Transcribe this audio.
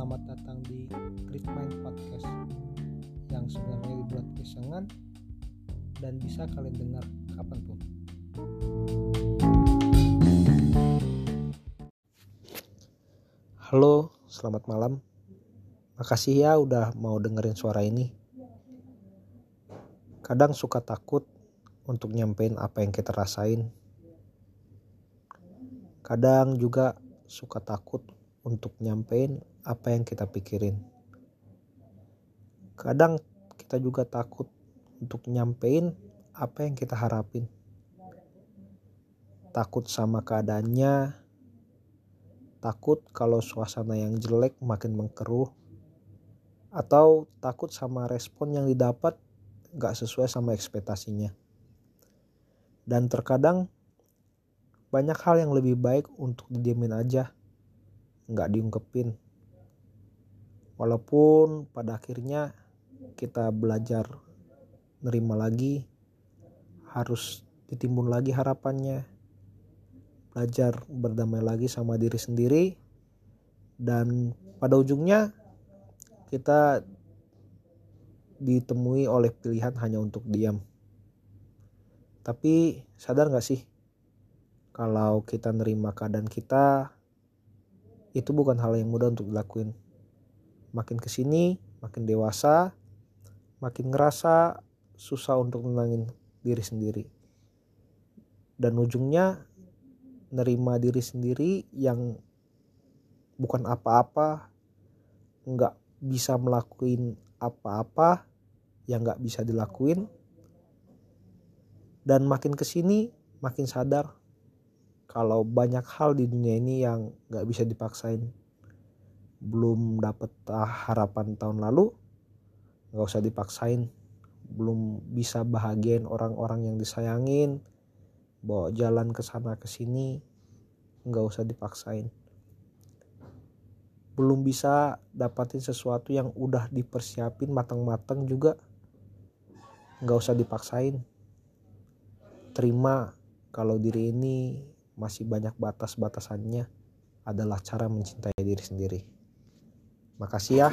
Selamat datang di Gridmind Podcast yang sebenarnya dibuat kesengan dan bisa kalian dengar kapan pun. Halo, selamat malam. Makasih ya udah mau dengerin suara ini. Kadang suka takut untuk nyampein apa yang kita rasain. Kadang juga suka takut untuk nyampein apa yang kita pikirin. Kadang kita juga takut untuk nyampein apa yang kita harapin. Takut sama keadaannya, takut kalau suasana yang jelek makin mengkeruh, atau takut sama respon yang didapat gak sesuai sama ekspektasinya. Dan terkadang banyak hal yang lebih baik untuk didiemin aja, gak diungkepin. Walaupun pada akhirnya kita belajar nerima lagi, harus ditimbun lagi harapannya, belajar berdamai lagi sama diri sendiri, dan pada ujungnya kita ditemui oleh pilihan hanya untuk diam. Tapi sadar gak sih kalau kita nerima keadaan kita itu bukan hal yang mudah untuk dilakuin. Makin ke sini, makin dewasa, makin ngerasa susah untuk menangin diri sendiri. Dan ujungnya nerima diri sendiri yang bukan apa-apa, nggak bisa melakuin apa-apa yang nggak bisa dilakuin. Dan makin ke sini makin sadar kalau banyak hal di dunia ini yang nggak bisa dipaksain. Belum dapet harapan tahun lalu, nggak usah dipaksain. Belum bisa bahagiain orang-orang yang disayangin, bawa jalan ke sana ke sini, nggak usah dipaksain. Belum bisa dapatin sesuatu yang udah dipersiapin matang-matang juga, nggak usah dipaksain. Terima kalau diri ini masih banyak batas-batasannya adalah cara mencintai diri sendiri. Makasih ya.